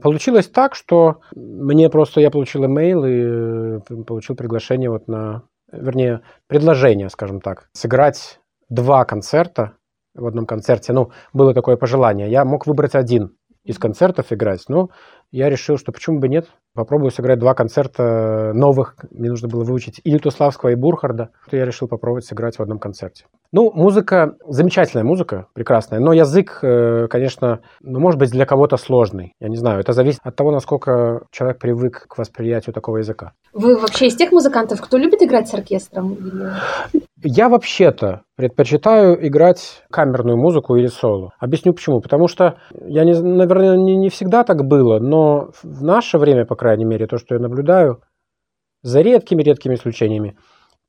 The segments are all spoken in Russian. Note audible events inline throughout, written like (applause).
Получилось так, что мне просто я получил имейл и э, получил приглашение вот на, вернее, предложение, скажем так, сыграть два концерта в одном концерте. Ну, было такое пожелание. Я мог выбрать один из концертов играть, но я решил, что почему бы нет, попробую сыграть два концерта новых. Мне нужно было выучить и Лютославского, и Бурхарда. Я решил попробовать сыграть в одном концерте. Ну, музыка, замечательная музыка, прекрасная, но язык, э, конечно, ну, может быть, для кого-то сложный. Я не знаю, это зависит от того, насколько человек привык к восприятию такого языка. Вы вообще из тех музыкантов, кто любит играть с оркестром? Я вообще-то предпочитаю играть камерную музыку или соло. Объясню почему. Потому что, я не, наверное, не, не всегда так было, но в наше время, по крайней мере, то, что я наблюдаю, за редкими-редкими исключениями,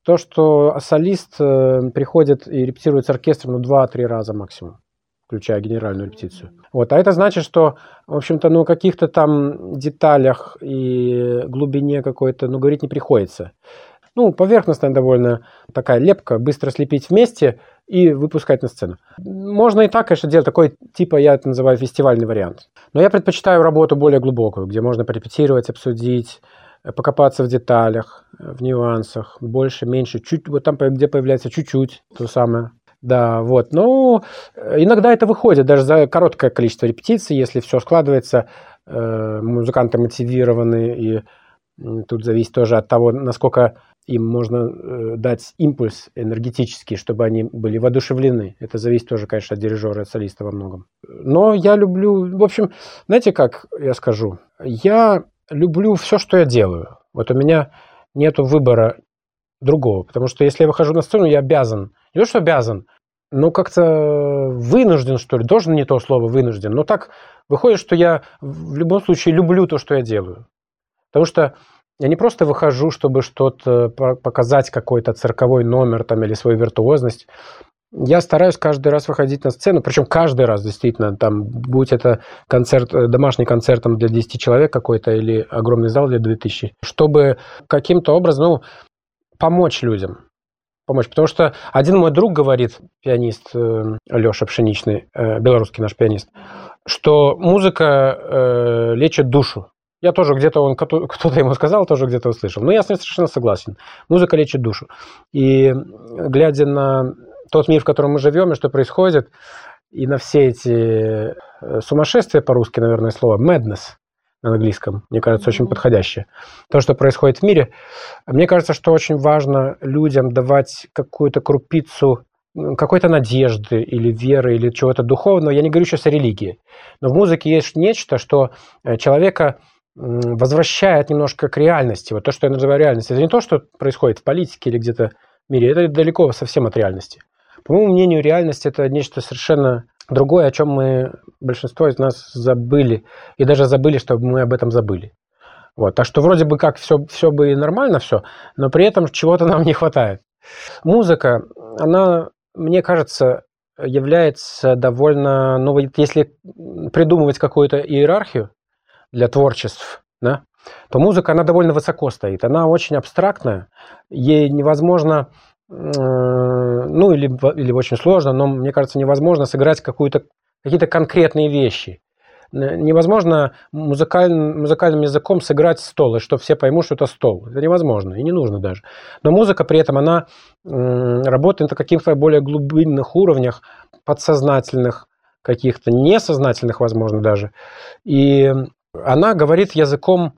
то, что солист э, приходит и репетирует с оркестром ну, 2-3 раза максимум включая генеральную репетицию. Вот. А это значит, что, в общем-то, ну, каких-то там деталях и глубине какой-то, ну, говорить не приходится. Ну, поверхностная довольно такая лепка, быстро слепить вместе и выпускать на сцену. Можно и так, конечно, делать такой, типа, я это называю фестивальный вариант. Но я предпочитаю работу более глубокую, где можно порепетировать, обсудить, покопаться в деталях, в нюансах, больше, меньше, чуть, вот там, где появляется чуть-чуть, то самое. Да, вот. Ну, иногда это выходит даже за короткое количество репетиций, если все складывается, э, музыканты мотивированы, и тут зависит тоже от того, насколько им можно э, дать импульс энергетический, чтобы они были воодушевлены. Это зависит тоже, конечно, от дирижера, от солиста во многом. Но я люблю, в общем, знаете, как я скажу, я люблю все, что я делаю. Вот у меня нет выбора другого, потому что если я выхожу на сцену, я обязан не то, что обязан, но как-то вынужден, что ли, должен не то слово вынужден, но так выходит, что я в любом случае люблю то, что я делаю. Потому что я не просто выхожу, чтобы что-то показать, какой-то цирковой номер там, или свою виртуозность. Я стараюсь каждый раз выходить на сцену, причем каждый раз действительно, там, будь это концерт, э, домашний концерт там, для 10 человек какой-то или огромный зал для 2000, чтобы каким-то образом ну, помочь людям помочь. Потому что один мой друг говорит, пианист э, Леша Пшеничный, э, белорусский наш пианист, что музыка э, лечит душу. Я тоже где-то он, (laughs) кто-то ему сказал, тоже где-то услышал. Но я с ним совершенно согласен. Музыка лечит душу. И глядя на тот мир, в котором мы живем, и что происходит, и на все эти сумасшествия, по-русски, наверное, слово, madness, на английском, мне кажется, очень подходящее. То, что происходит в мире. Мне кажется, что очень важно людям давать какую-то крупицу какой-то надежды или веры или чего-то духовного. Я не говорю сейчас о религии. Но в музыке есть нечто, что э, человека возвращает немножко к реальности. Вот то, что я называю реальностью, это не то, что происходит в политике или где-то в мире. Это далеко совсем от реальности. По моему мнению, реальность – это нечто совершенно другое, о чем мы, большинство из нас забыли, и даже забыли, чтобы мы об этом забыли. Вот. Так что вроде бы как все, все бы и нормально все, но при этом чего-то нам не хватает. Музыка, она, мне кажется, является довольно, ну, если придумывать какую-то иерархию для творчеств, да, то музыка, она довольно высоко стоит. Она очень абстрактная. Ей невозможно Э, ну или, или очень сложно, но мне кажется, невозможно сыграть какую-то, какие-то конкретные вещи. Невозможно музыкальным, музыкальным языком сыграть стол, и что все поймут, что это стол. Это невозможно, и не нужно даже. Но музыка при этом, она работает на каких-то более глубинных уровнях, подсознательных, каких-то несознательных, возможно, даже. И она говорит языком,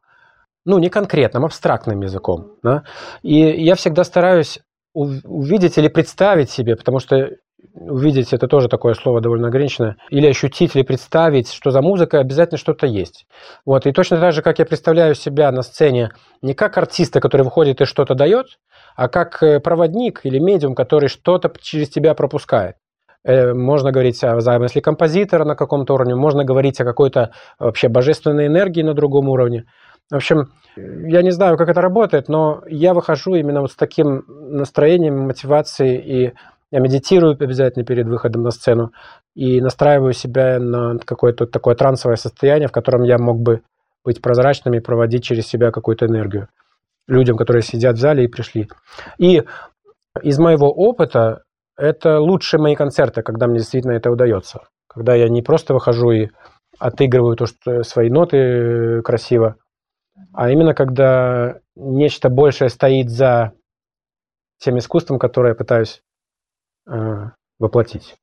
ну, не конкретным, абстрактным языком. Да? И я всегда стараюсь увидеть или представить себе, потому что увидеть это тоже такое слово довольно ограниченное, или ощутить, или представить, что за музыкой обязательно что-то есть. Вот. И точно так же, как я представляю себя на сцене не как артиста, который выходит и что-то дает, а как э, проводник или медиум, который что-то через тебя пропускает. Э, можно говорить о замысле композитора на каком-то уровне, можно говорить о какой-то вообще божественной энергии на другом уровне. В общем, я не знаю, как это работает, но я выхожу именно вот с таким настроением, мотивацией, и я медитирую обязательно перед выходом на сцену и настраиваю себя на какое-то такое трансовое состояние, в котором я мог бы быть прозрачным и проводить через себя какую-то энергию людям, которые сидят в зале и пришли. И из моего опыта это лучшие мои концерты, когда мне действительно это удается. Когда я не просто выхожу и отыгрываю то, что свои ноты красиво, а именно когда нечто большее стоит за тем искусством, которое я пытаюсь э, воплотить.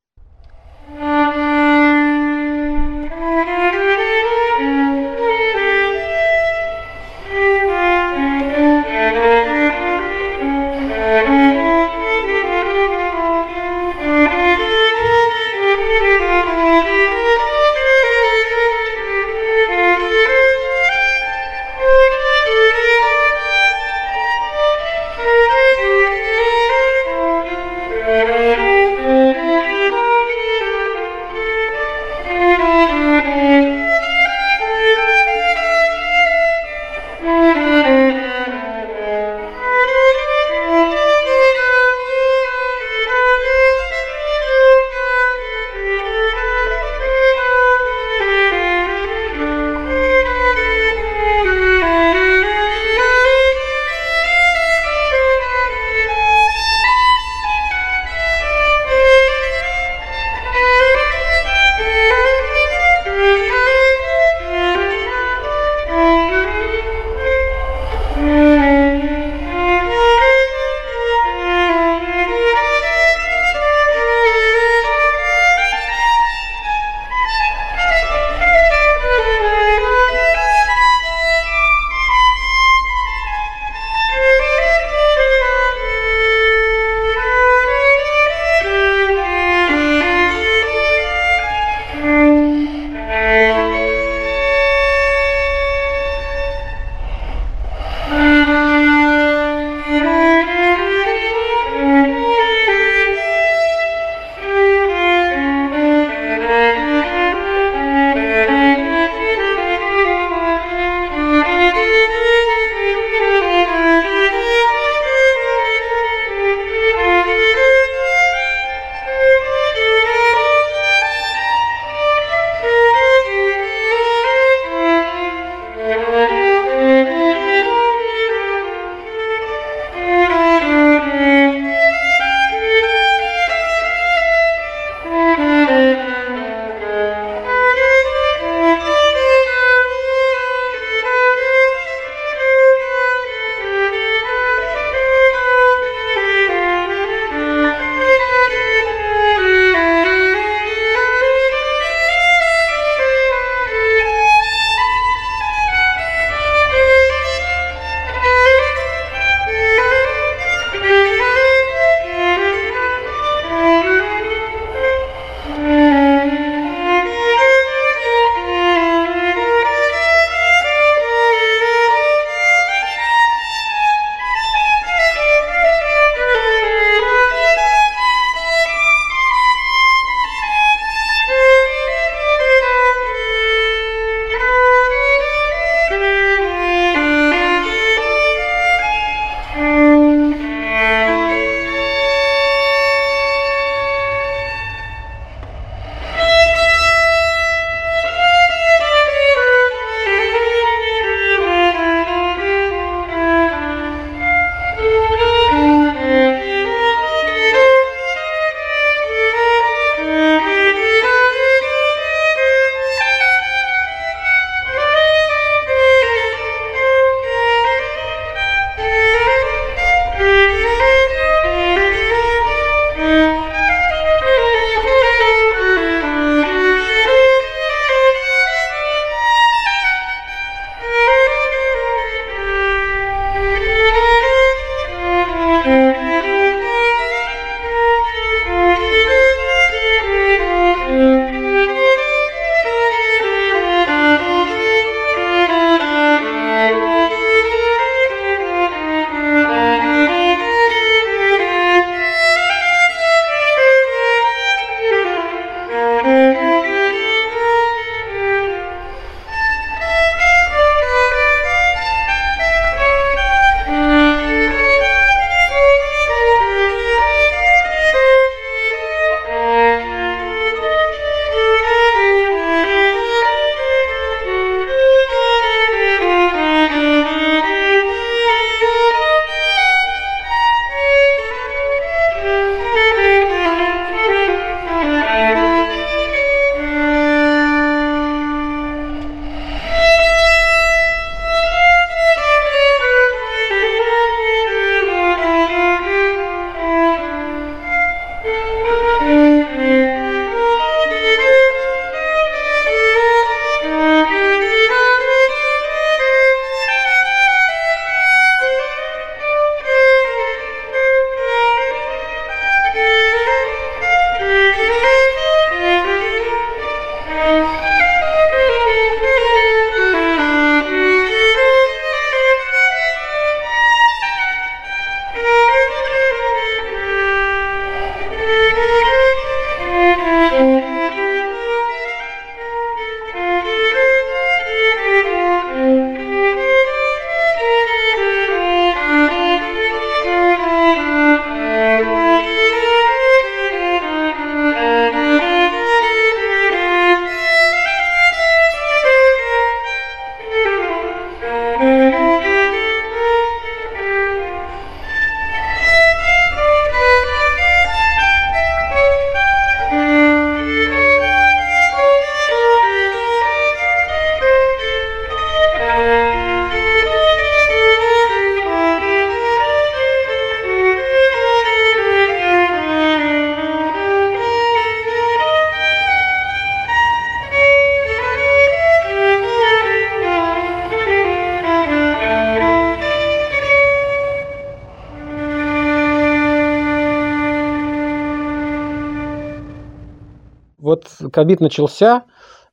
Ковид начался,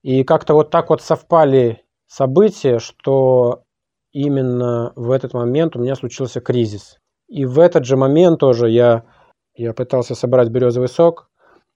и как-то вот так вот совпали события, что именно в этот момент у меня случился кризис. И в этот же момент тоже я, я пытался собрать березовый сок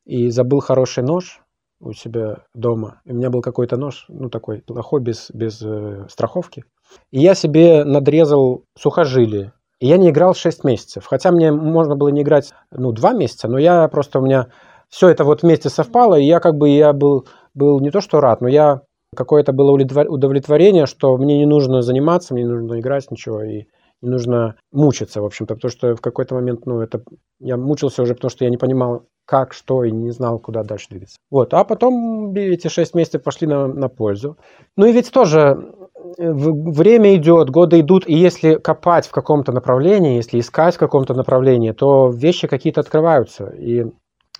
и забыл хороший нож у себя дома. И у меня был какой-то нож, ну такой плохой, без, без э, страховки. И я себе надрезал сухожилие. И я не играл 6 месяцев. Хотя мне можно было не играть, ну, 2 месяца, но я просто у меня все это вот вместе совпало, и я как бы я был, был не то что рад, но я какое-то было удовлетворение, что мне не нужно заниматься, мне не нужно играть ничего, и не нужно мучиться, в общем-то, потому что в какой-то момент, ну, это я мучился уже, потому что я не понимал, как, что, и не знал, куда дальше двигаться. Вот, а потом эти шесть месяцев пошли на, на пользу. Ну и ведь тоже э, время идет, годы идут, и если копать в каком-то направлении, если искать в каком-то направлении, то вещи какие-то открываются. И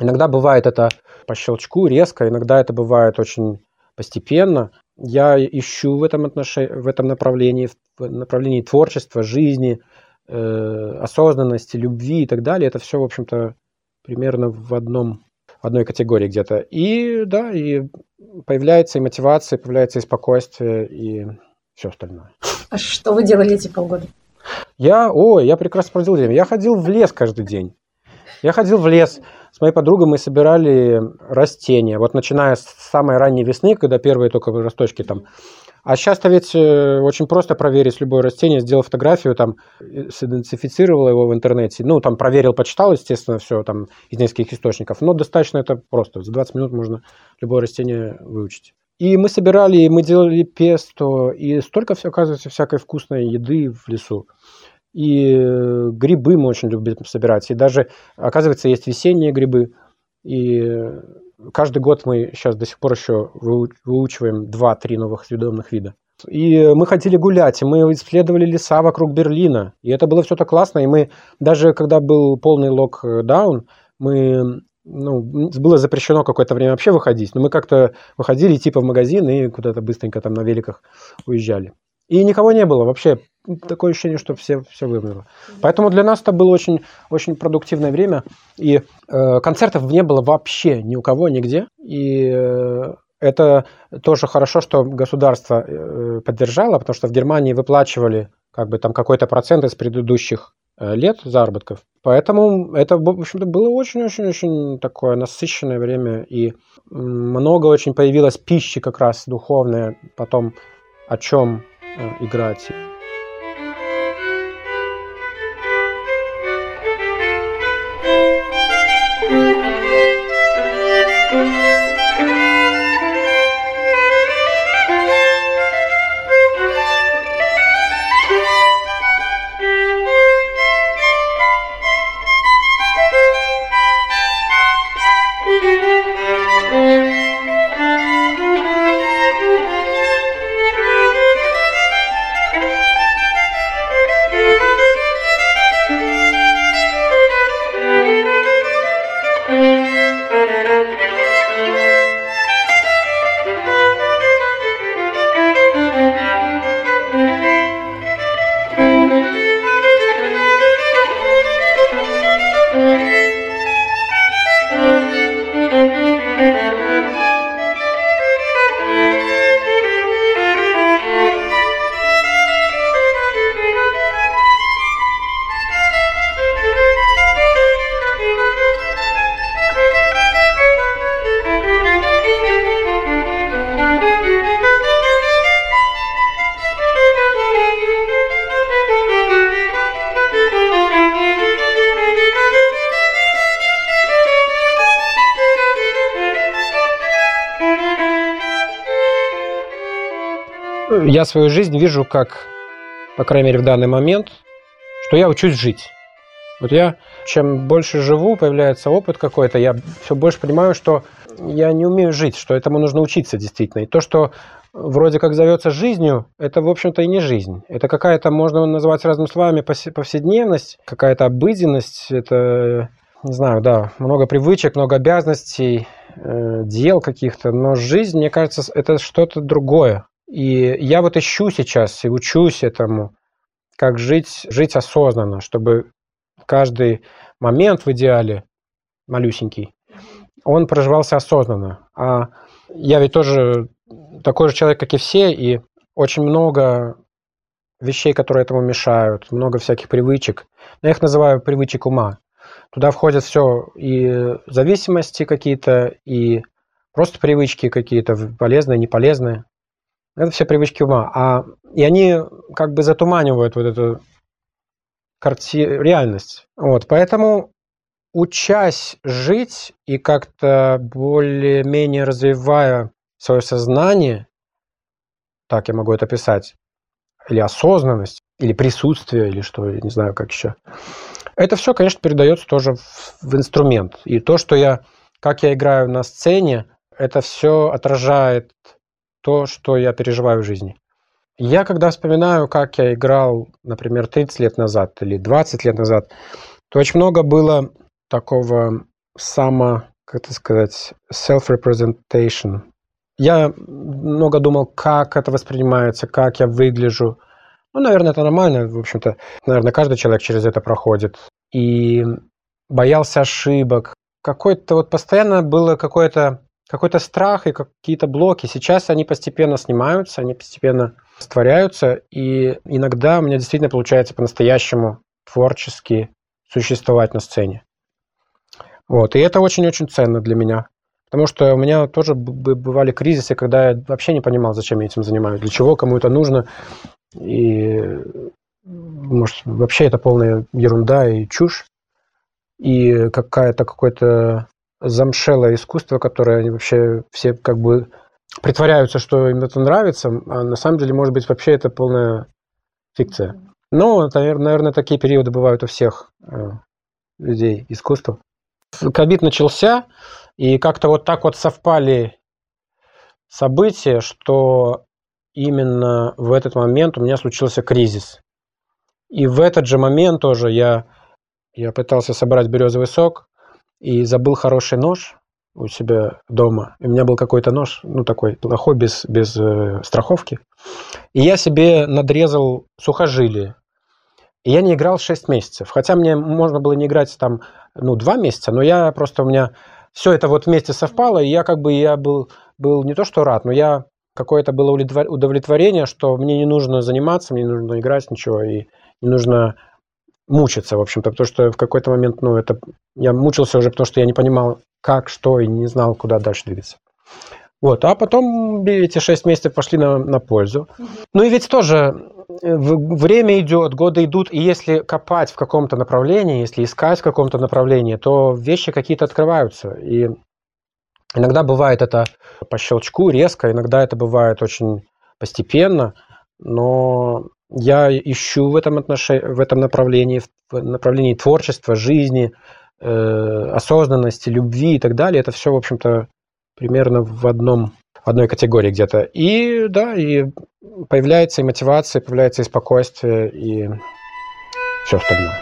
иногда бывает это по щелчку, резко, иногда это бывает очень постепенно. Я ищу в этом, отношении, в этом направлении, в направлении творчества, жизни, э, осознанности, любви и так далее. Это все, в общем-то, примерно в одном одной категории где-то. И да, и появляется и мотивация, появляется и спокойствие, и все остальное. А что вы делали эти полгода? Я, ой, я прекрасно проводил время. Я ходил в лес каждый день. Я ходил в лес. С моей подругой мы собирали растения. Вот начиная с самой ранней весны, когда первые только росточки там. А сейчас-то ведь э, очень просто проверить любое растение, сделал фотографию, там, сидентифицировал его в интернете, ну, там, проверил, почитал, естественно, все там из нескольких источников, но достаточно это просто, за 20 минут можно любое растение выучить. И мы собирали, и мы делали песто, и столько, все, оказывается, всякой вкусной еды в лесу. И э, грибы мы очень любим собирать. И даже, оказывается, есть весенние грибы. И каждый год мы сейчас до сих пор еще выучиваем 2-3 новых съедобных вида. И мы хотели гулять, и мы исследовали леса вокруг Берлина. И это было все так классно. И мы даже когда был полный локдаун, мы ну, было запрещено какое-то время вообще выходить, но мы как-то выходили типа в магазин и куда-то быстренько там на великах уезжали. И никого не было вообще. Такое ощущение, что все, все вымерло. Поэтому для нас это было очень, очень продуктивное время. И э, концертов не было вообще ни у кого, нигде. И э, это тоже хорошо, что государство э, поддержало, потому что в Германии выплачивали как бы там какой-то процент из предыдущих э, лет заработков. Поэтому это, в общем-то, было очень-очень-очень такое насыщенное время, и много очень появилось пищи как раз духовной, потом о чем Э, играть. Я свою жизнь вижу как, по крайней мере, в данный момент, что я учусь жить. Вот я, чем больше живу, появляется опыт какой-то, я все больше понимаю, что я не умею жить, что этому нужно учиться действительно. И то, что вроде как зовется жизнью, это, в общем-то, и не жизнь. Это какая-то, можно назвать разными словами, повседневность, какая-то обыденность, это, не знаю, да, много привычек, много обязанностей, э, дел каких-то, но жизнь, мне кажется, это что-то другое. И я вот ищу сейчас и учусь этому, как жить, жить осознанно, чтобы каждый момент в идеале, малюсенький, он проживался осознанно. А я ведь тоже такой же человек, как и все, и очень много вещей, которые этому мешают, много всяких привычек. Я их называю привычек ума. Туда входят все и зависимости какие-то, и просто привычки какие-то, полезные, неполезные. Это все привычки ума. А, и они как бы затуманивают вот эту карти... реальность. Вот, поэтому учась жить и как-то более-менее развивая свое сознание, так я могу это описать, или осознанность, или присутствие, или что, я не знаю, как еще. Это все, конечно, передается тоже в, в инструмент. И то, что я, как я играю на сцене, это все отражает то, что я переживаю в жизни. Я когда вспоминаю, как я играл, например, 30 лет назад или 20 лет назад, то очень много было такого само, как это сказать, self-representation. Я много думал, как это воспринимается, как я выгляжу. Ну, наверное, это нормально. В общем-то, наверное, каждый человек через это проходит. И боялся ошибок. Какой-то вот постоянно было какое-то какой-то страх и какие-то блоки. Сейчас они постепенно снимаются, они постепенно растворяются, и иногда у меня действительно получается по-настоящему творчески существовать на сцене. Вот, и это очень-очень ценно для меня. Потому что у меня тоже бывали кризисы, когда я вообще не понимал, зачем я этим занимаюсь, для чего кому это нужно. И, может, вообще это полная ерунда и чушь. И какая-то какой-то замшелое искусство, которое они вообще все как бы притворяются, что им это нравится, а на самом деле, может быть, вообще это полная фикция. Но, наверное, такие периоды бывают у всех э, людей искусства. Ковид начался, и как-то вот так вот совпали события, что именно в этот момент у меня случился кризис. И в этот же момент тоже я, я пытался собрать березовый сок, и забыл хороший нож у себя дома. И у меня был какой-то нож, ну, такой плохой, без, без э, страховки. И я себе надрезал сухожилие. И я не играл 6 месяцев. Хотя мне можно было не играть там, ну, 2 месяца, но я просто у меня все это вот вместе совпало, и я как бы я был, был не то что рад, но я какое-то было удовлетворение, что мне не нужно заниматься, мне не нужно играть ничего, и не нужно мучиться, в общем-то, потому что в какой-то момент, ну, это я мучился уже, потому что я не понимал, как, что, и не знал, куда дальше двигаться. Вот, а потом эти шесть месяцев пошли на, на пользу. Ну и ведь тоже э, время идет, годы идут, и если копать в каком-то направлении, если искать в каком-то направлении, то вещи какие-то открываются. И иногда бывает это по щелчку, резко, иногда это бывает очень постепенно, но я ищу в этом, отношении, в этом направлении, в направлении творчества, жизни, э, осознанности, любви и так далее. Это все, в общем-то, примерно в одном одной категории где-то. И да, и появляется и мотивация, появляется и спокойствие, и все остальное.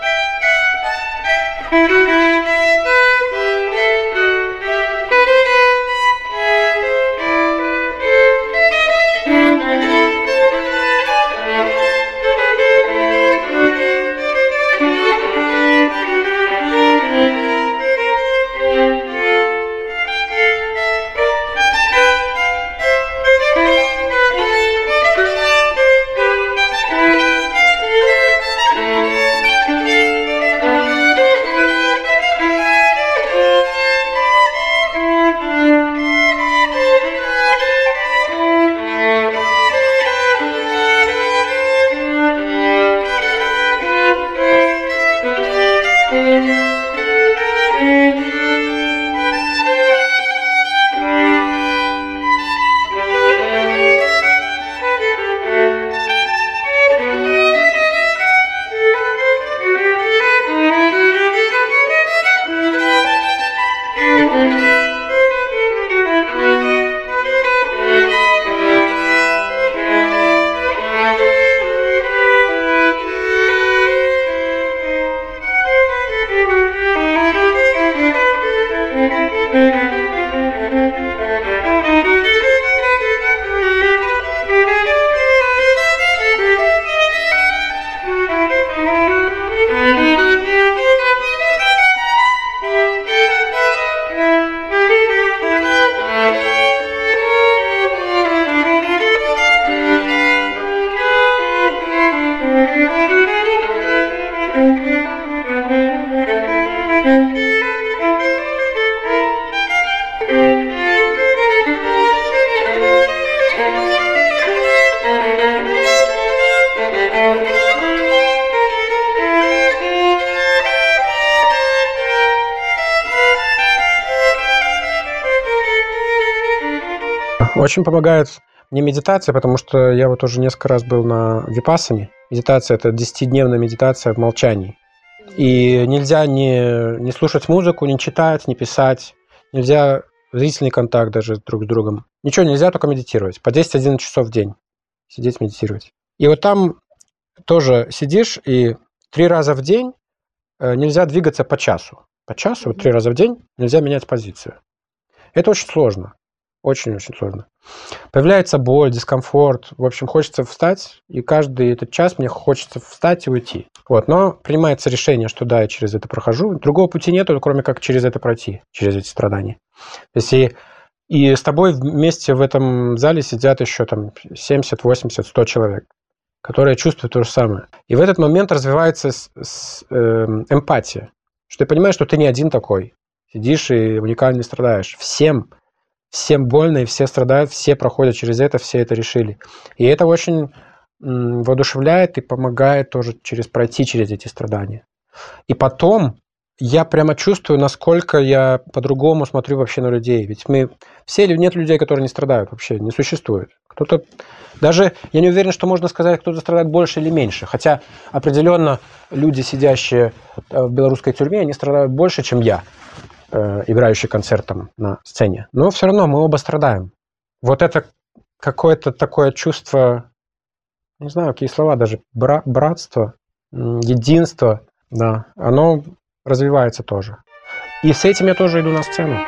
Очень помогает мне медитация, потому что я вот уже несколько раз был на випасане. Медитация – это 10-дневная медитация в молчании. И нельзя не, не слушать музыку, не читать, не писать. Нельзя зрительный контакт даже друг с другом. Ничего нельзя, только медитировать. По 10-11 часов в день сидеть, медитировать. И вот там тоже сидишь, и три раза в день э, нельзя двигаться по часу. По часу, вот три раза в день нельзя менять позицию. Это очень сложно. Очень-очень сложно. Появляется боль, дискомфорт. В общем, хочется встать, и каждый этот час мне хочется встать и уйти. Вот, но принимается решение, что да, я через это прохожу. Другого пути нету, кроме как через это пройти, через эти страдания. То есть и, и с тобой вместе в этом зале сидят еще там 70, 80, 100 человек, которые чувствуют то же самое. И в этот момент развивается с, с, э, эмпатия, что ты понимаешь, что ты не один такой. Сидишь и уникально страдаешь. Всем всем больно, и все страдают, все проходят через это, все это решили. И это очень воодушевляет и помогает тоже через пройти через эти страдания. И потом я прямо чувствую, насколько я по-другому смотрю вообще на людей. Ведь мы все или нет людей, которые не страдают вообще, не существует. Кто-то даже я не уверен, что можно сказать, кто-то страдает больше или меньше. Хотя определенно люди, сидящие э, в белорусской тюрьме, они страдают больше, чем я. Э, играющий концертом на сцене. Но все равно мы оба страдаем. Вот это какое-то такое чувство, не знаю, какие слова даже, бра- братство, единство, да, оно развивается тоже. И с этим я тоже иду на сцену.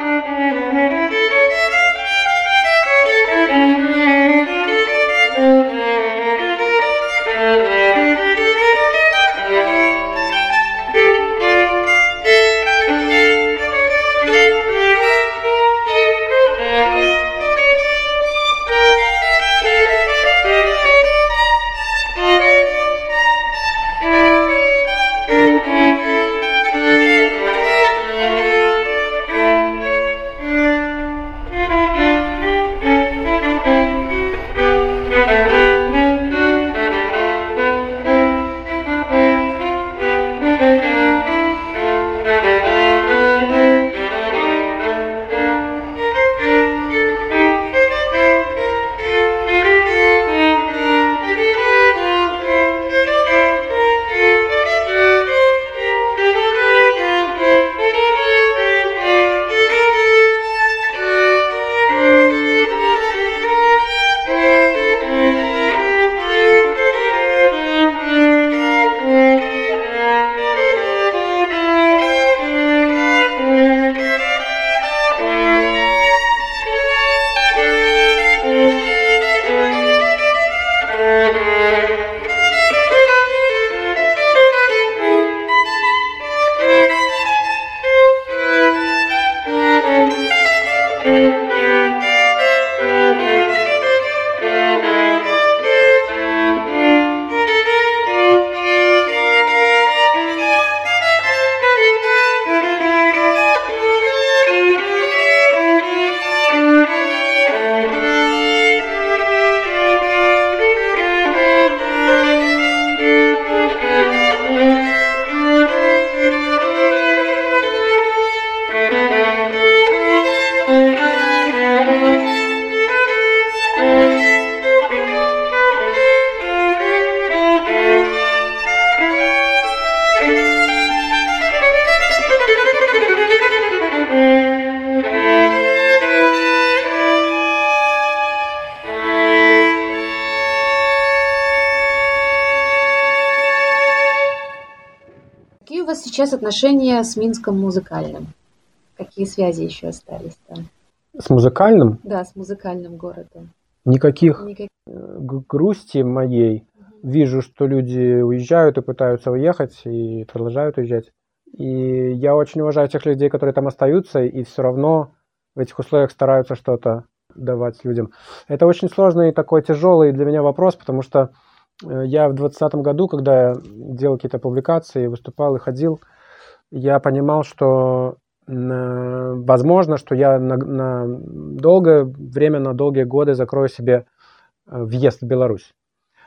Сейчас отношения с Минском музыкальным? Какие связи еще остались там? С музыкальным? Да, с музыкальным городом. Никаких, Никаких. Э, грусти моей. Угу. Вижу, что люди уезжают и пытаются уехать, и продолжают уезжать. И я очень уважаю тех людей, которые там остаются, и все равно в этих условиях стараются что-то давать людям. Это очень сложный и такой тяжелый для меня вопрос, потому что я в 2020 году, когда делал какие-то публикации, выступал и ходил, я понимал, что возможно, что я на, на долгое время, на долгие годы закрою себе э, въезд в Беларусь.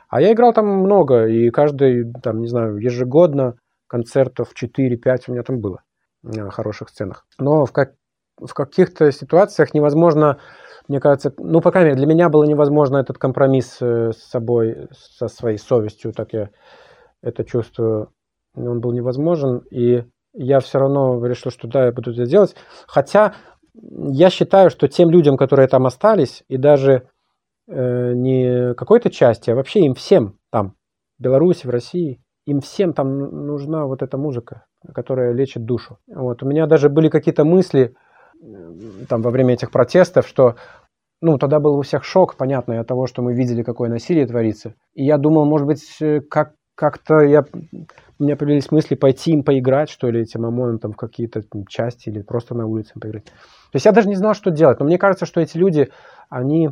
А я играл там много, и каждый, там, не знаю, ежегодно концертов 4-5 у меня там было на хороших сценах. Но в, как, в каких-то ситуациях невозможно мне кажется, ну, по крайней мере, для меня было невозможно этот компромисс э, с собой, со своей совестью, так я это чувствую, он был невозможен, и я все равно решил, что да, я буду это делать. Хотя я считаю, что тем людям, которые там остались, и даже э, не какой-то части, а вообще им всем там, в Беларуси, в России, им всем там нужна вот эта музыка, которая лечит душу. Вот. У меня даже были какие-то мысли там во время этих протестов, что ну, тогда был у всех шок, понятно, от того, что мы видели, какое насилие творится. И я думал, может быть, э, как, как-то я, у меня появились мысли пойти им поиграть, что ли, этим ОМОНам там в какие-то части или просто на улице поиграть. То есть я даже не знал, что делать. Но мне кажется, что эти люди, они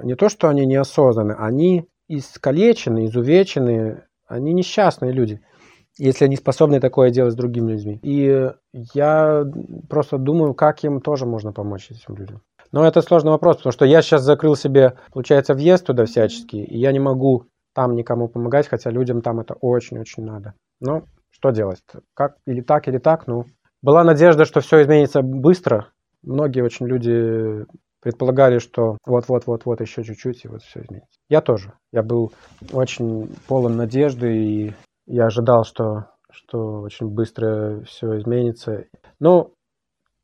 не то, что они неосознанны, они искалечены, изувечены, они несчастные люди, если они способны такое делать с другими людьми. И я просто думаю, как им тоже можно помочь этим людям. Но это сложный вопрос, потому что я сейчас закрыл себе, получается, въезд туда всячески, и я не могу там никому помогать, хотя людям там это очень-очень надо. Но что делать? Как или так, или так, ну. Была надежда, что все изменится быстро, Многие очень люди предполагали, что вот-вот-вот-вот еще чуть-чуть, и вот все изменится. Я тоже. Я был очень полон надежды, и я ожидал, что, что очень быстро все изменится. Но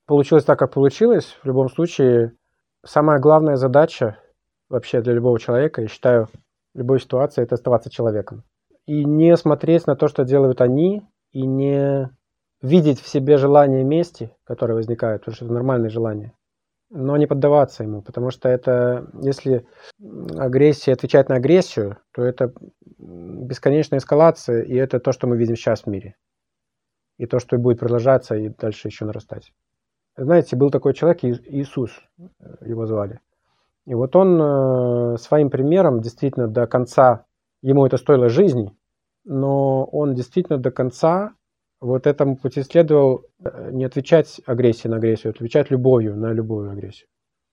получилось так, как получилось. В любом случае, самая главная задача вообще для любого человека, я считаю, в любой ситуации, это оставаться человеком. И не смотреть на то, что делают они, и не видеть в себе желание мести, которое возникает, потому что это нормальное желание, но не поддаваться ему, потому что это, если агрессия отвечать на агрессию, то это бесконечная эскалация, и это то, что мы видим сейчас в мире. И то, что будет продолжаться и дальше еще нарастать. Знаете, был такой человек, Иисус его звали. И вот он э, своим примером действительно до конца, ему это стоило жизни, но он действительно до конца вот этому пути следовал э, не отвечать агрессией на агрессию, а отвечать любовью на любую агрессию.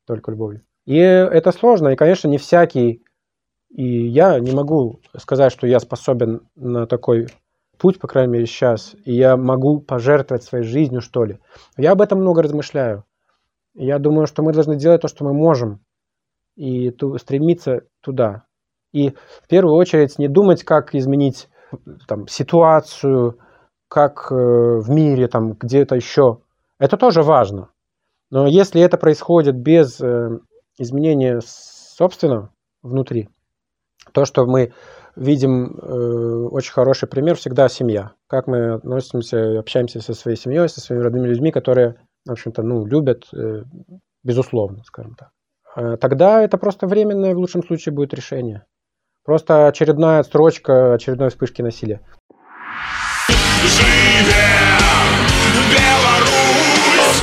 Только любовью. И это сложно, и, конечно, не всякий, и я не могу сказать, что я способен на такой путь, по крайней мере, сейчас, и я могу пожертвовать своей жизнью, что ли. Я об этом много размышляю. Я думаю, что мы должны делать то, что мы можем, и ту, стремиться туда. И в первую очередь не думать, как изменить там, ситуацию, как э, в мире, там где-то еще. Это тоже важно. Но если это происходит без э, изменения собственного внутри, то, что мы видим э, очень хороший пример, всегда семья. Как мы относимся, общаемся со своей семьей, со своими родными людьми, которые, в общем-то, ну, любят, безусловно, скажем так. Тогда это просто временное, в лучшем случае, будет решение. Просто очередная строчка очередной вспышки насилия. Живе Беларусь!